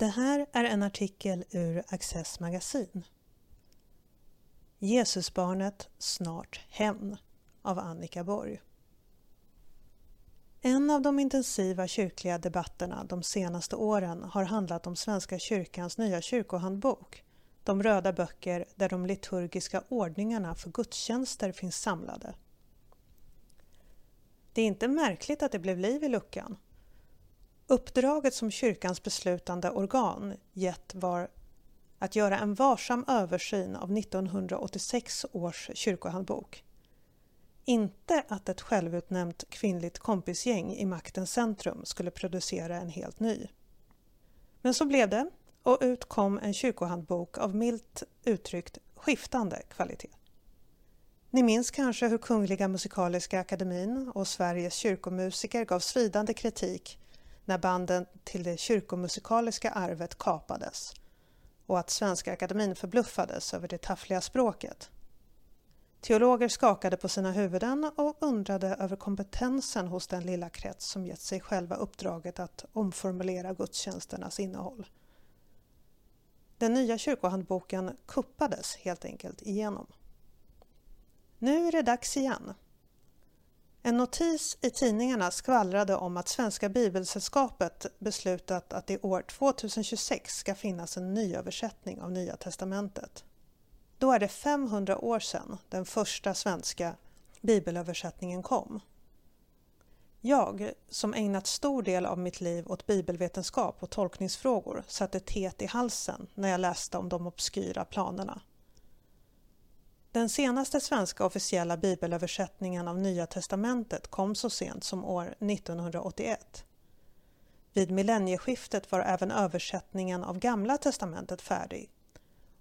Det här är en artikel ur Access magasin. Jesusbarnet snart hen av Annika Borg. En av de intensiva kyrkliga debatterna de senaste åren har handlat om Svenska kyrkans nya kyrkohandbok, de röda böcker där de liturgiska ordningarna för gudstjänster finns samlade. Det är inte märkligt att det blev liv i luckan. Uppdraget som kyrkans beslutande organ gett var att göra en varsam översyn av 1986 års kyrkohandbok. Inte att ett självutnämnt kvinnligt kompisgäng i maktens centrum skulle producera en helt ny. Men så blev det och ut kom en kyrkohandbok av milt uttryckt skiftande kvalitet. Ni minns kanske hur Kungliga Musikaliska Akademin och Sveriges kyrkomusiker gav svidande kritik när banden till det kyrkomusikaliska arvet kapades och att Svenska Akademin förbluffades över det taffliga språket. Teologer skakade på sina huvuden och undrade över kompetensen hos den lilla krets som gett sig själva uppdraget att omformulera gudstjänsternas innehåll. Den nya kyrkohandboken kuppades helt enkelt igenom. Nu är det dags igen. En notis i tidningarna skvallrade om att Svenska Bibelsällskapet beslutat att det år 2026 ska finnas en nyöversättning av Nya testamentet. Då är det 500 år sedan den första svenska bibelöversättningen kom. Jag, som ägnat stor del av mitt liv åt bibelvetenskap och tolkningsfrågor, satte teet i halsen när jag läste om de obskyra planerna. Den senaste svenska officiella bibelöversättningen av Nya testamentet kom så sent som år 1981. Vid millennieskiftet var även översättningen av Gamla testamentet färdig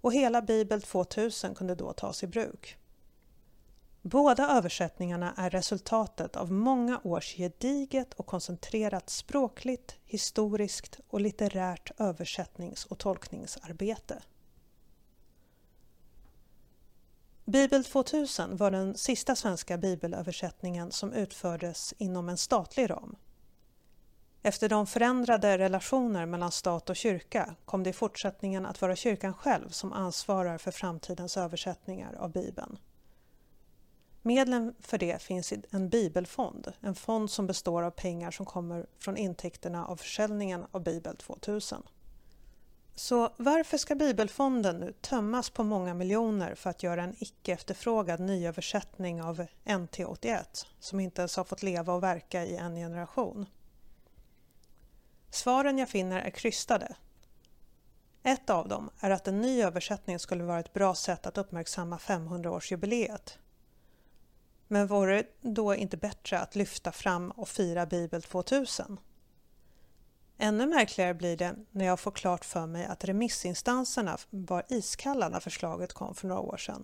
och hela Bibel 2000 kunde då tas i bruk. Båda översättningarna är resultatet av många års gediget och koncentrerat språkligt, historiskt och litterärt översättnings och tolkningsarbete. Bibel 2000 var den sista svenska bibelöversättningen som utfördes inom en statlig ram. Efter de förändrade relationer mellan stat och kyrka kom det i fortsättningen att vara kyrkan själv som ansvarar för framtidens översättningar av Bibeln. Medlen för det finns i en bibelfond, en fond som består av pengar som kommer från intäkterna av försäljningen av Bibel 2000. Så varför ska Bibelfonden nu tömmas på många miljoner för att göra en icke efterfrågad nyöversättning av NT81 som inte ens har fått leva och verka i en generation? Svaren jag finner är krystade. Ett av dem är att en ny översättning skulle vara ett bra sätt att uppmärksamma 500-årsjubileet. Men vore det då inte bättre att lyfta fram och fira Bibel 2000? Ännu märkligare blir det när jag får klart för mig att remissinstanserna var iskalla när förslaget kom för några år sedan.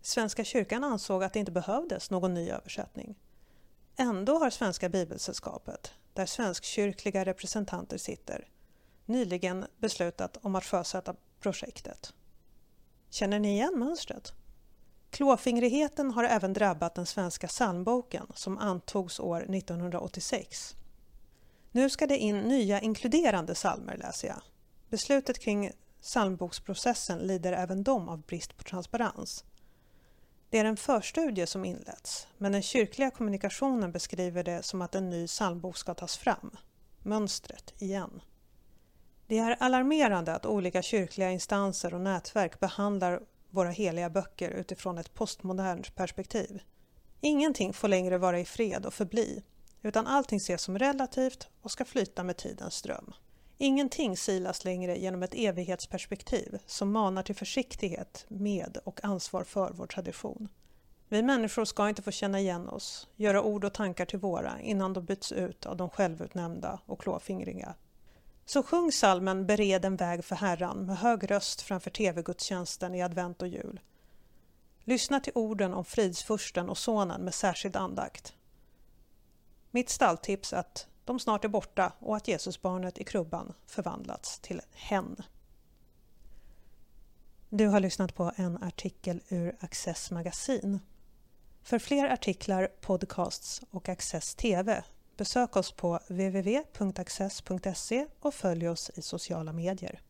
Svenska kyrkan ansåg att det inte behövdes någon ny översättning. Ändå har Svenska Bibelsällskapet, där svenskkyrkliga representanter sitter, nyligen beslutat om att sjösätta projektet. Känner ni igen mönstret? Klåfingrigheten har även drabbat den svenska psalmboken som antogs år 1986. Nu ska det in nya inkluderande psalmer läser jag. Beslutet kring psalmboksprocessen lider även de av brist på transparens. Det är en förstudie som inletts, men den kyrkliga kommunikationen beskriver det som att en ny psalmbok ska tas fram. Mönstret igen. Det är alarmerande att olika kyrkliga instanser och nätverk behandlar våra heliga böcker utifrån ett postmodernt perspektiv. Ingenting får längre vara i fred och förbli, utan allting ses som relativt och ska flyta med tidens ström. Ingenting silas längre genom ett evighetsperspektiv som manar till försiktighet med och ansvar för vår tradition. Vi människor ska inte få känna igen oss, göra ord och tankar till våra innan de byts ut av de självutnämnda och klåfingriga. Så sjung salmen Bered en väg för Herran med hög röst framför tv-gudstjänsten i advent och jul. Lyssna till orden om fridsfursten och sonen med särskild andakt. Mitt stalltips är att de snart är borta och att Jesusbarnet i krubban förvandlats till hen. Du har lyssnat på en artikel ur Access magasin. För fler artiklar, podcasts och Access TV Besök oss på www.access.se och följ oss i sociala medier.